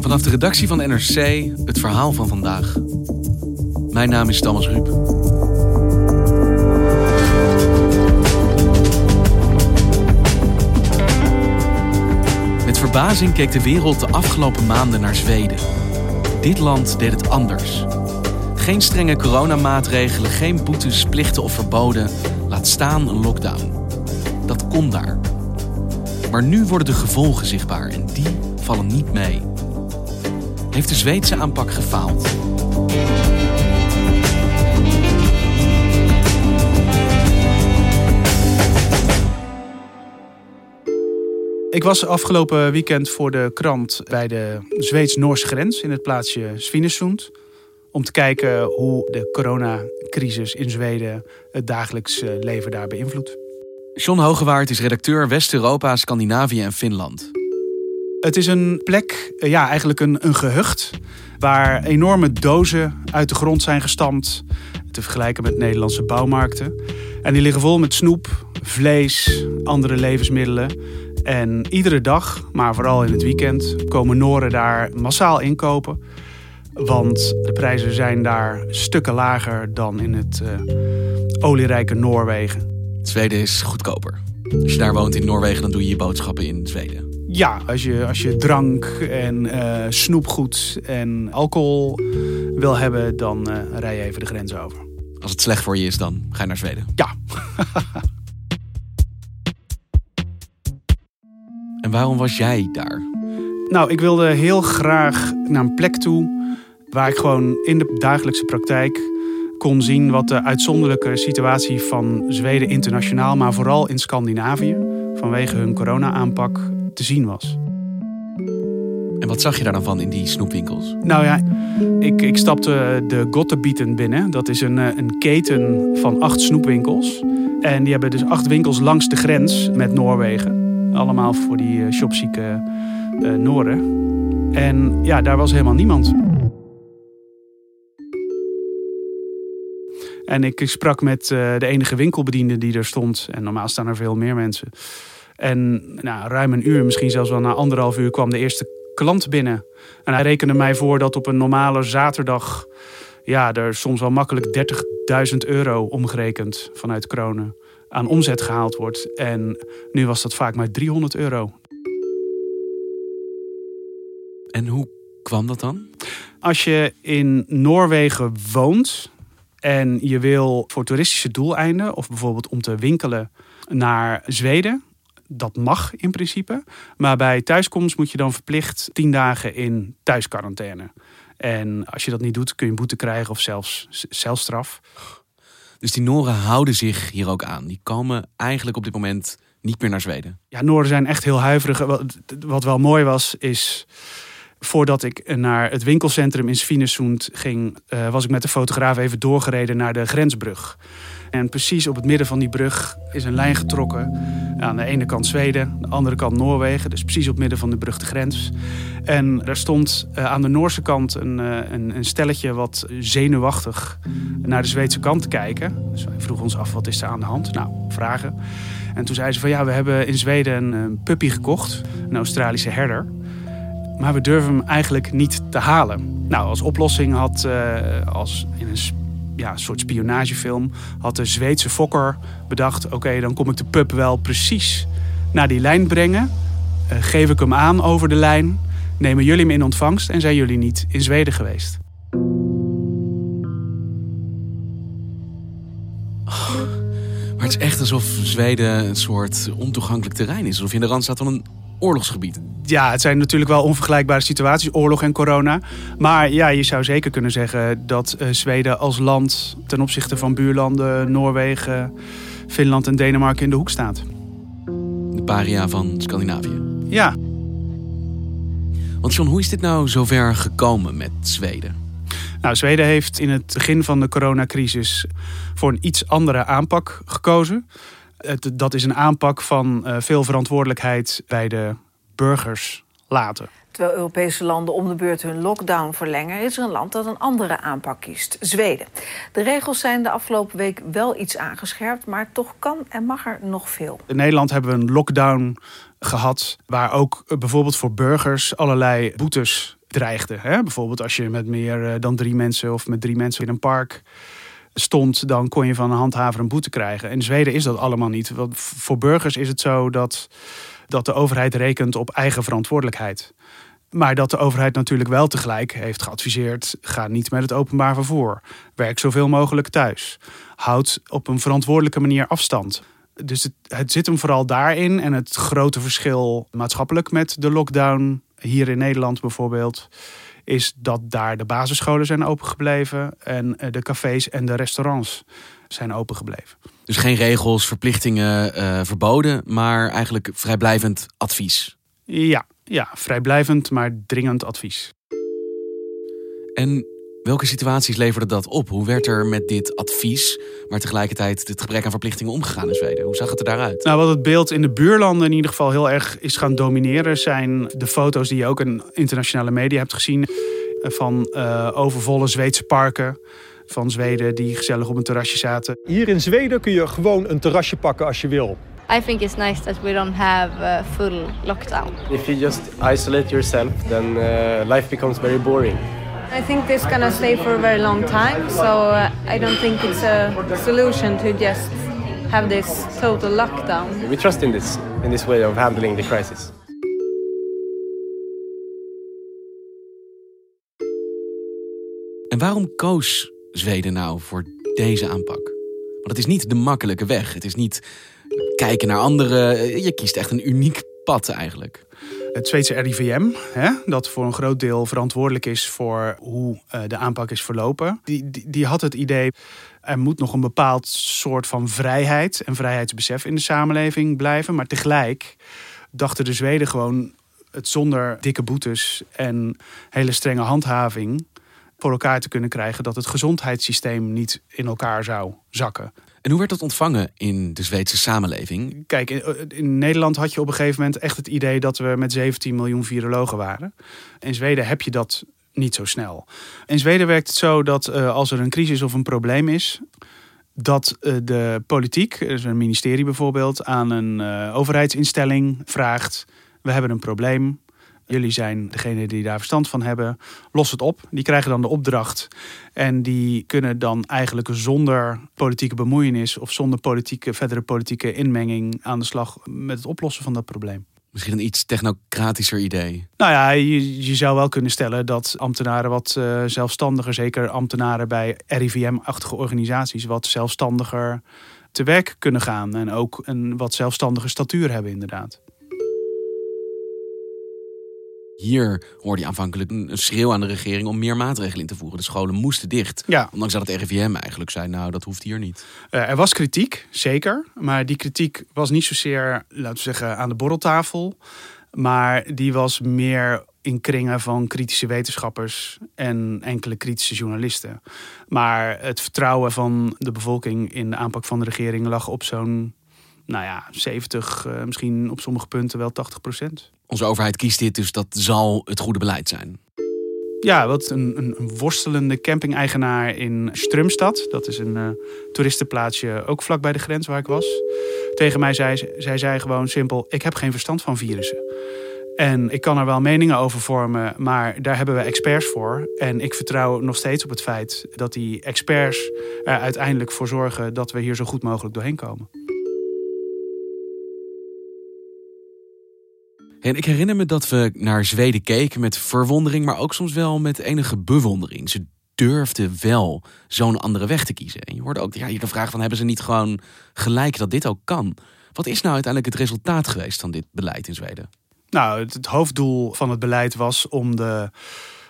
Vanaf de redactie van NRC het verhaal van vandaag. Mijn naam is Thomas Ruip. Met verbazing keek de wereld de afgelopen maanden naar Zweden. Dit land deed het anders. Geen strenge coronamaatregelen, geen boetes, plichten of verboden. Laat staan een lockdown. Dat kon daar. Maar nu worden de gevolgen zichtbaar en die vallen niet mee. Heeft de Zweedse aanpak gefaald? Ik was afgelopen weekend voor de krant bij de Zweeds-Noorse grens in het plaatsje Svinesund. Om te kijken hoe de coronacrisis in Zweden het dagelijks eh, leven daar beïnvloedt. John Hogewaard is redacteur West-Europa, Scandinavië en Finland. Het is een plek, eh, ja, eigenlijk een, een gehucht. Waar enorme dozen uit de grond zijn gestampt. Te vergelijken met Nederlandse bouwmarkten. En die liggen vol met snoep, vlees, andere levensmiddelen. En iedere dag, maar vooral in het weekend, komen Noren daar massaal inkopen. Want de prijzen zijn daar stukken lager dan in het uh, olierijke Noorwegen. Zweden is goedkoper. Als je daar woont in Noorwegen, dan doe je je boodschappen in Zweden. Ja, als je, als je drank en uh, snoepgoed en alcohol wil hebben, dan uh, rij je even de grens over. Als het slecht voor je is, dan ga je naar Zweden. Ja. en waarom was jij daar? Nou, ik wilde heel graag naar een plek toe waar ik gewoon in de dagelijkse praktijk kon zien wat de uitzonderlijke situatie van Zweden internationaal, maar vooral in Scandinavië, vanwege hun corona-aanpak, te zien was. En wat zag je daar dan van in die snoepwinkels? Nou ja, ik, ik stapte de Gottebieten binnen. Dat is een, eh, een keten van acht snoepwinkels. En die hebben dus acht winkels langs de grens met Noorwegen. Allemaal voor die uh, shopzieke uh, Noren. En ja, daar was helemaal niemand. En ik sprak met de enige winkelbediende die er stond. En normaal staan er veel meer mensen. En nou, ruim een uur, misschien zelfs wel na anderhalf uur, kwam de eerste klant binnen. En hij rekende mij voor dat op een normale zaterdag... ja, er soms wel makkelijk 30.000 euro omgerekend vanuit kronen aan omzet gehaald wordt. En nu was dat vaak maar 300 euro. En hoe kwam dat dan? Als je in Noorwegen woont en je wil voor toeristische doeleinden... of bijvoorbeeld om te winkelen naar Zweden dat mag in principe. Maar bij thuiskomst moet je dan verplicht 10 dagen in thuisquarantaine. En als je dat niet doet, kun je een boete krijgen of zelfs celstraf. Dus die Noren houden zich hier ook aan. Die komen eigenlijk op dit moment niet meer naar Zweden. Ja, Noren zijn echt heel huiverig. Wat wel mooi was, is voordat ik naar het winkelcentrum in Svinesund ging, uh, was ik met de fotograaf even doorgereden naar de grensbrug. En precies op het midden van die brug is een lijn getrokken. Aan de ene kant Zweden, aan de andere kant Noorwegen. Dus precies op het midden van de brug de grens. En daar stond uh, aan de Noorse kant een, uh, een, een, stelletje wat zenuwachtig naar de Zweedse kant te kijken. Dus wij vroegen ons af, wat is er aan de hand? Nou, vragen. En toen zei ze van ja, we hebben in Zweden een, puppy gekocht. Een Australische herder. Maar we durven hem eigenlijk niet te halen. Nou, als oplossing had uh, als in een ja, soort spionagefilm had de Zweedse fokker bedacht: oké, dan kom ik de pup wel precies naar die lijn brengen. Uh, geef ik hem aan over de lijn. Nemen jullie hem in ontvangst en zijn jullie niet in Zweden geweest? Oh, maar het is echt alsof Zweden een soort ontoegankelijk terrein is. Alsof je in de rand staat van een oorlogsgebied. Ja, het zijn natuurlijk wel onvergelijkbare situaties, oorlog en corona. Maar ja, je zou zeker kunnen zeggen dat uh, Zweden als land ten opzichte van buurlanden, Noorwegen, Finland en Denemarken in de hoek staat. De paria van Scandinavië. Ja. Want John, hoe is dit nou zover gekomen met Zweden? Nou, Zweden heeft in het begin van de coronacrisis voor een iets andere aanpak gekozen. Het, dat is een aanpak van uh, veel verantwoordelijkheid bij de burgers laten. Terwijl Europese landen om de beurt hun lockdown verlengen, is er een land dat een andere aanpak kiest: Zweden. De regels zijn de afgelopen week wel iets aangescherpt, maar toch kan en mag er nog veel. In Nederland hebben we een lockdown gehad, waar ook eh, bijvoorbeeld voor burgers allerlei boetes dreigden. Hè? Bijvoorbeeld als je met meer eh, dan drie mensen of met drie mensen in een park stond, dan kon je van een handhaver een boete krijgen. In Zweden is dat allemaal niet. Want voor burgers is het zo dat, dat de overheid rekent op eigen verantwoordelijkheid. Maar dat de overheid natuurlijk wel tegelijk heeft geadviseerd: ga niet met het openbaar vervoer. Werk zoveel mogelijk thuis. Houd op een verantwoordelijke manier afstand. Dus het, het zit hem vooral daarin. En het grote verschil maatschappelijk met de lockdown hier in Nederland bijvoorbeeld, is dat daar de basisscholen zijn opengebleven en eh, de cafés en de restaurants zijn opengebleven. Dus geen regels, verplichtingen uh, verboden, maar eigenlijk vrijblijvend advies. Ja, ja, vrijblijvend, maar dringend advies. En welke situaties leverde dat op? Hoe werd er met dit advies, maar tegelijkertijd het gebrek aan verplichtingen omgegaan in Zweden? Hoe zag het er daaruit? Nou, wat het beeld in de buurlanden in ieder geval heel erg is gaan domineren, zijn de foto's die je ook in internationale media hebt gezien van uh, overvolle Zweedse parken van Zweden die gezellig op een terrasje zaten. Hier in Zweden kun je gewoon een terrasje pakken als je wil. I think it's nice that we don't have a full lockdown. If you just isolate yourself, then uh, life becomes very boring. I think this is gonna stay for a very long time, so uh, I don't think it's a solution to just have this total lockdown. We trust in this in this way of handling the crisis. En waarom koos Zweden nou voor deze aanpak? Want het is niet de makkelijke weg. Het is niet kijken naar anderen. Je kiest echt een uniek pad eigenlijk. Het Zweedse RIVM, hè, dat voor een groot deel verantwoordelijk is voor hoe uh, de aanpak is verlopen, die, die, die, had het idee. Er moet nog een bepaald soort van vrijheid en vrijheidsbesef in de samenleving blijven. Maar tegelijk dachten de Zweden gewoon het zonder dikke boetes en hele strenge handhaving voor elkaar te kunnen krijgen dat het gezondheidssysteem niet in elkaar zou zakken. En hoe werd dat ontvangen in de Zweedse samenleving? Kijk, in, Nederland had je op een gegeven moment echt het idee dat we met 17 miljoen virologen waren. In Zweden heb je dat niet zo snel. In Zweden werkt het zo dat uh, als er een crisis of een probleem is, dat uh, de politiek, dus een ministerie bijvoorbeeld, aan een overheidsinstelling vraagt: we hebben een probleem. Jullie zijn degene die daar verstand van hebben. Los het op. Die krijgen dan de opdracht. En die kunnen dan eigenlijk zonder politieke bemoeienis of zonder politieke, verdere politieke inmenging aan de slag met het oplossen van dat probleem. Misschien een iets technocratischer idee. Nou ja, je, je zou wel kunnen stellen dat ambtenaren wat uh, zelfstandiger, zeker ambtenaren bij RIVM-achtige organisaties, wat zelfstandiger te werk kunnen gaan. En ook een wat zelfstandige statuur hebben, inderdaad. Hier hoorde je aanvankelijk een schreeuw aan de regering om meer maatregelen in te voeren. De scholen moesten dicht. Ja. Ondanks dat het RIVM eigenlijk zei, nou dat hoeft hier niet. Uh, er was kritiek, zeker. Maar die kritiek was niet zozeer, laten we zeggen, aan de borreltafel. Maar die was meer in kringen van kritische wetenschappers en enkele kritische journalisten. Maar het vertrouwen van de bevolking in de aanpak van de regering lag op zo'n, nou ja, 70, uh, misschien op sommige punten wel 80 procent. Onze overheid kiest dit, dus dat zal het goede beleid zijn. Ja, wat een, een worstelende camping-eigenaar in Strumstad. Dat is een uh, toeristenplaatsje ook vlak bij de grens waar ik was. Tegen mij zei zij zei gewoon simpel: Ik heb geen verstand van virussen. En ik kan er wel meningen over vormen, maar daar hebben we experts voor. En ik vertrouw nog steeds op het feit dat die experts er uiteindelijk voor zorgen dat we hier zo goed mogelijk doorheen komen. En ik herinner me dat we naar Zweden keken met verwondering, maar ook soms wel met enige bewondering. Ze durfden wel zo'n andere weg te kiezen. En je hoorde ook ja, je kan vragen van hebben ze niet gewoon gelijk dat dit ook kan? Wat is nou uiteindelijk het resultaat geweest van dit beleid in Zweden? Nou, het, hoofddoel van het beleid was om de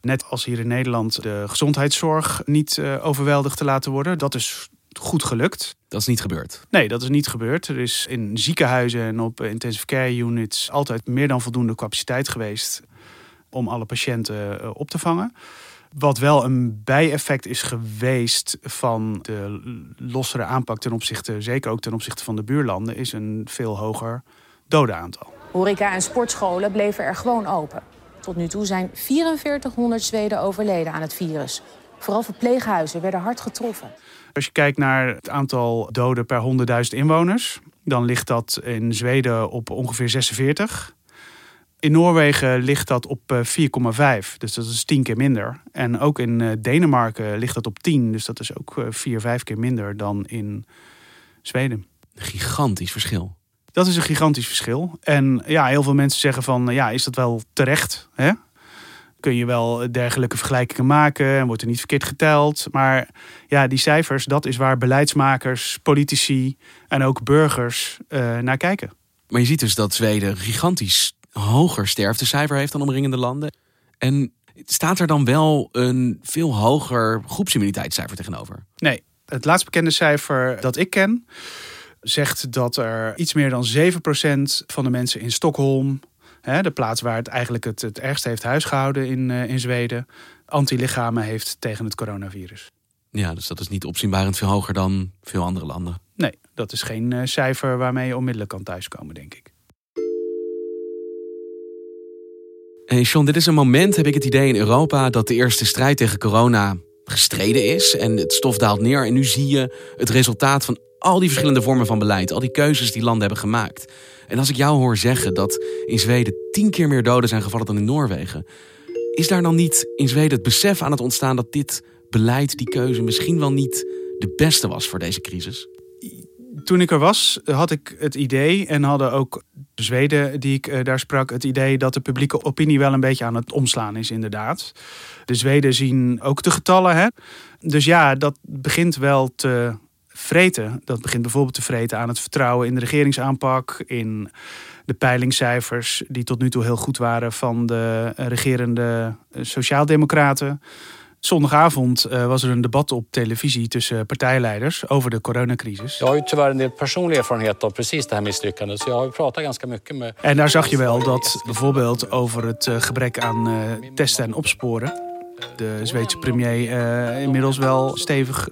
net als hier in Nederland, de gezondheidszorg niet uh, overweldigd te laten worden. Dat is goed gelukt. Dat is niet gebeurd? Nee, dat is niet gebeurd. Er is in ziekenhuizen en op intensive care units altijd meer dan voldoende capaciteit geweest. om alle patiënten eh, op te vangen. Wat wel een bijeffect is geweest van de lossere aanpak ten opzichte, zeker ook ten opzichte van de buurlanden, is een veel hoger dodenaantal. Horeca en sportscholen bleven er gewoon open. Tot nu toe zijn 4400 Zweden overleden aan het virus. Vooral verpleeghuizen werden hard getroffen. Als je kijkt naar het aantal doden per 100.000 inwoners, dan ligt dat in Zweden op ongeveer 46. In Noorwegen ligt dat op 4,5, dus dat is 10 keer minder. En ook in Denemarken ligt dat op 10, dus dat is ook 4, 5 keer minder dan in Zweden. Een gigantisch verschil. Dat is een gigantisch verschil. En ja, heel veel mensen zeggen van, ja, is dat wel terecht? Hè? Kun je wel dergelijke vergelijkingen maken en wordt er niet verkeerd geteld. Maar ja, die cijfers, dat is waar beleidsmakers, politici en ook burgers uh, naar kijken. Maar je ziet dus dat Zweden een gigantisch hoger sterftecijfer heeft dan omringende landen. En staat er dan wel een veel hoger groepsimmuniteitscijfer tegenover? Nee, het laatst bekende cijfer dat ik ken zegt dat er iets meer dan 7% van de mensen in Stockholm, hè, de plaats waar het eigenlijk het, het ergst heeft huisgehouden in, uh, in Zweden, antilichamen heeft tegen het coronavirus. Ja, dus dat is niet opzienbarend veel hoger dan veel andere landen. Nee, dat is geen uh, cijfer waarmee je onmiddellijk kan thuiskomen, denk ik. Hey John, dit is een moment, heb ik het idee in Europa, dat de eerste strijd tegen corona gestreden is. En het stof daalt neer. En nu zie je het resultaat van al die verschillende vormen van beleid, al die keuzes die landen hebben gemaakt. En als ik jou hoor zeggen dat in Zweden tien keer meer doden zijn gevallen dan in Noorwegen, is daar dan niet in Zweden het besef aan het ontstaan dat dit beleid, die keuze, misschien wel niet de beste was voor deze crisis? Toen ik er was, had ik het idee, en hadden ook de Zweden die ik uh, daar sprak, het idee dat de publieke opinie wel een beetje aan het omslaan is, inderdaad. De Zweden zien ook de getallen. Hè? Dus ja, dat begint wel te vreten. Dat begint bijvoorbeeld te vreten aan het vertrouwen in de regeringsaanpak, in de peilingcijfers die tot nu toe heel goed waren van de regerende sociaaldemocraten. Zondagavond uh, was er een debat op televisie tussen partijleiders over de coronacrisis. Jag har ju tyvärr en del personlig erfarenhet av precies det här misslyckandet, så jag har pratat ganska mycket med... En daar zag je wel dat bijvoorbeeld over het uh, gebrek aan uh, testen en opsporen de Zweedse premier inmiddels wel stevig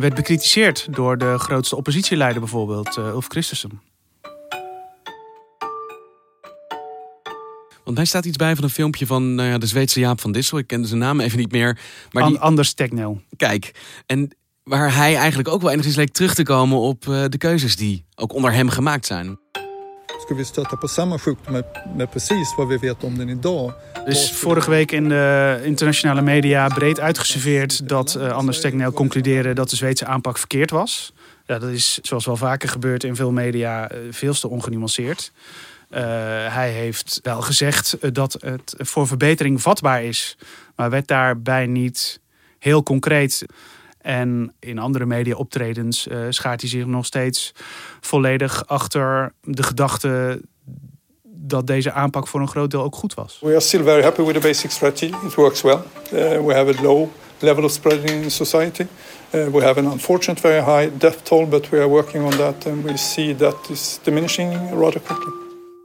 werd bekritiseerd door de grootste oppositieleider bijvoorbeeld, Ulf Christensen. Want mij staat iets bij van een filmpje van nou ja, de Zweedse Jaap van Dissel. Ik kende zijn naam even niet meer. Maar die... Anders Tegnell. Kijk, en waar hij eigenlijk ook wel enigszins leek terug te komen op uh, de keuzes die ook onder hem gemaakt zijn. Skulle vi stöta på samma sjukdom met, precies wat we weten om den idag. Dus vorige week in de internationale media breed uitgeserveerd dat uh, Anders Tegnell concludeerde dat de Zweedse aanpak verkeerd was. Ja, dat is zoals wel vaker gebeurt in veel media uh, veel te ongenuanceerd. Uh, hij heeft wel gezegd dat het voor verbetering vatbaar is, maar werd daarbij niet heel concreet. En in andere media-optredens uh, schaart hij zich nog steeds volledig achter de gedachte dat deze aanpak voor een groot deel ook goed was. We are still very happy with the basic strategy. It works well. Uh, we have a low level of spreading in society. Uh, we have an unfortunate very high death toll, but we are working on that and we see that is diminishing rather quickly.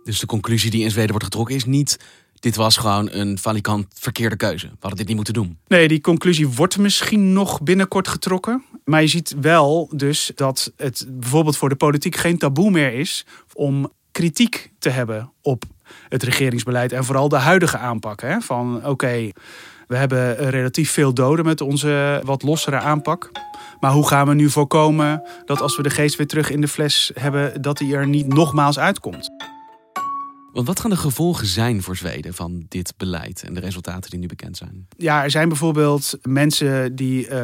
Dus de conclusie die in Zweden wordt getrokken is niet dit was gewoon een valikant verkeerde keuze. We hadden dit niet moeten doen. Nee, die conclusie wordt misschien nog binnenkort getrokken. Maar je ziet wel dus dat het bijvoorbeeld voor de politiek geen taboe meer is om kritiek te hebben op het regeringsbeleid en vooral de huidige aanpak. Hè? Van oké, we hebben relatief veel doden met onze wat lossere aanpak. Maar hoe gaan we nu voorkomen dat als we de geest weer terug in de fles hebben, dat die er niet nogmaals uitkomt? Want wat gaan de gevolgen zijn voor Zweden van dit beleid en de resultaten die nu bekend zijn? Ja, er zijn bijvoorbeeld mensen die uh,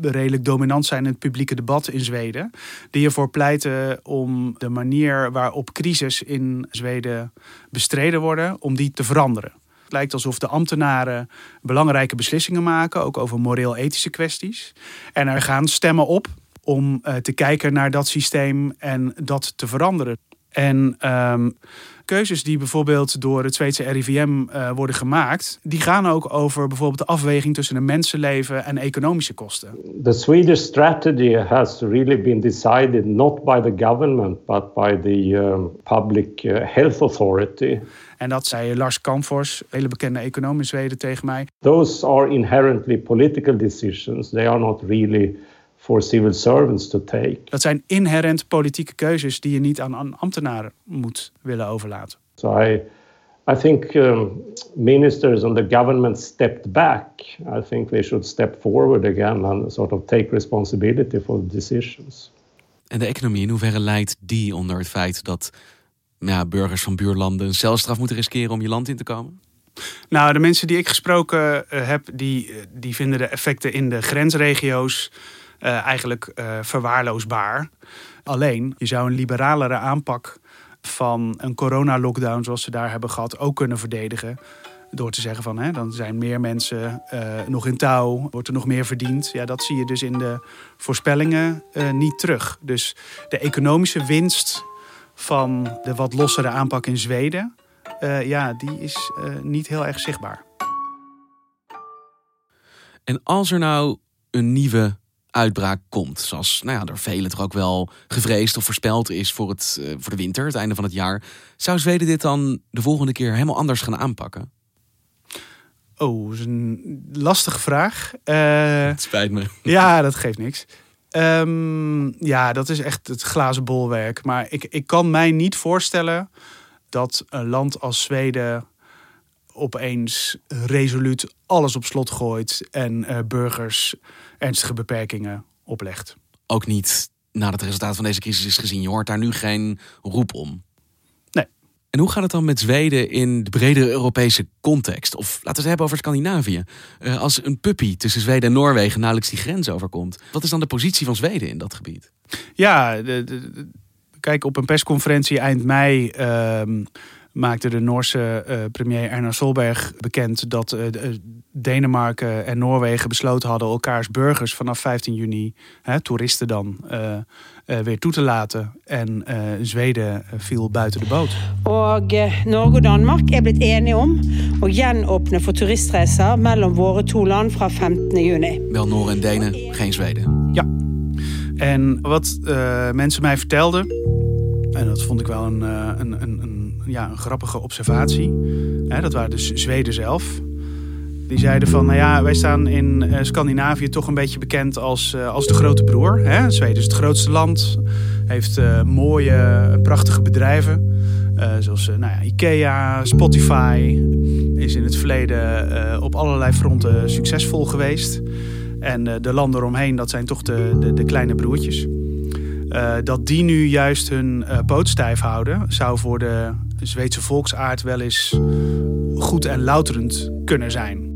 redelijk dominant zijn in het publieke debat in Zweden, die ervoor pleiten om de manier waarop crisis in Zweden bestreden worden, om die te veranderen. Het lijkt alsof de ambtenaren belangrijke beslissingen maken, ook over moreel-ethische kwesties. En er gaan stemmen op om uh, te kijken naar dat systeem en dat te veranderen. En um, keuzes die bijvoorbeeld door het Zweedse RIVM uh, worden gemaakt, die gaan ook over bijvoorbeeld de afweging tussen een mensenleven en economische kosten. The Swedish strategy has really been decided not by the government but by the um, public uh, health authority. En dat zei Lars Kamfors, hele bekende econoom in Zweden, tegen mij. Those are inherently political decisions. They are not really for civil servants to take. Dat zijn inherent politieke keuzes die je niet aan, aan ambtenaren moet willen overlaten. So I, I think um, ministers and the government stepped back. I think they should step forward again and sort of take responsibility for the decisions. En de economie, in hoeverre leidt die onder het feit dat ja, burgers van buurlanden een celstraf moeten riskeren om je land in te komen? Nou, de mensen die ik gesproken uh, heb, die, die vinden de effecten in de grensregio's uh, eigenlijk uh, verwaarloosbaar. Alleen, je zou een liberalere aanpak van een corona-lockdown zoals ze daar hebben gehad ook kunnen verdedigen. Door te zeggen van hè, dan zijn meer mensen uh, nog in touw, wordt er nog meer verdiend. Ja, dat zie je dus in de voorspellingen niet terug. Dus de economische winst van de wat lossere aanpak in Zweden, ja, die is niet heel erg zichtbaar. En als er nou een nieuwe uitbraak komt. Zoals nou ja, door velen toch ook wel gevreesd of voorspeld is voor, het, uh, voor de winter, het einde van het jaar. Zou Zweden dit dan de volgende keer helemaal anders gaan aanpakken? Oh, dat is een lastige vraag. Uh, het spijt me. Ja, dat geeft niks. Um, ja, dat is echt het glazen bolwerk. Maar ik, ik kan mij niet voorstellen dat een land als Zweden opeens resoluut alles op slot gooit en uh, burgers ernstige beperkingen oplegt. Ook niet nadat het resultaat van deze crisis is gezien. Je hoort daar nu geen roep om. Nee. En hoe gaat het dan met Zweden in de bredere Europese context? Of laten we het hebben over Scandinavië. Uh, als een puppy tussen Zweden en Noorwegen nauwelijks die grens overkomt. Wat is dan de positie van Zweden in dat gebied? Ja, de, de, de, kijk, op een persconferentie eind mei... Uh, maakte de Noorse uh, premier Erna Solberg bekend dat uh, Denemarken en Noorwegen besloten hadden elkaars burgers vanaf 15 juni, hè, toeristen dan, uh, weer toe te laten. En Zweden viel buiten de boot. Og Norge og Danmark er blitt enige om å gjenåpne for turistreiser mellom våre to land fra 15. juni. Wel Noor en Denen, geen Zweden. Ja. En wat mensen mij vertelden, en dat vond ik wel een, een, een, een ja, een grappige observatie. Hè, dat waren dus Zweden zelf. Die zeiden van, nou ja, wij staan in uh, Scandinavië toch een beetje bekend als, uh, als de grote broer. Hè? Zweden is het grootste land, heeft uh, mooie, prachtige bedrijven. zoals nou ja, Ikea, Spotify. Is in het verleden op allerlei fronten succesvol geweest. En de landen eromheen, dat zijn toch de, de, de kleine broertjes. dat die nu juist hun poot stijf houden, zou voor de Zweedse volksaard wel eens goed en louterend kunnen zijn.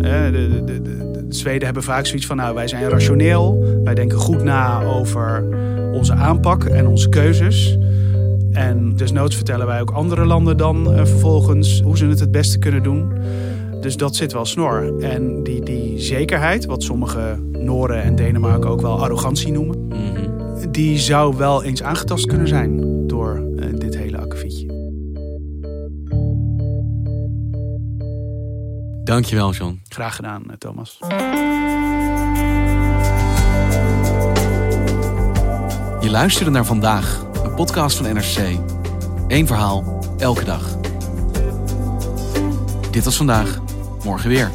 De, de, de, de, Zweden hebben vaak zoiets van, nou, wij zijn rationeel. Wij denken goed na over onze aanpak en onze keuzes. En desnoods vertellen wij ook andere landen dan uh, vervolgens hoe ze het het beste kunnen doen. Dus dat zit wel snor. En die, die zekerheid, wat sommige Noren en Denemarken ook wel arrogantie noemen, mm -hmm. die zou wel eens aangetast kunnen zijn uh, dit hele akkefietje. Dankjewel, John. Graag gedaan, Thomas. Je luisterde naar vandaag, een podcast van NRC. Eén verhaal, elke dag. Dit was vandaag, morgen weer.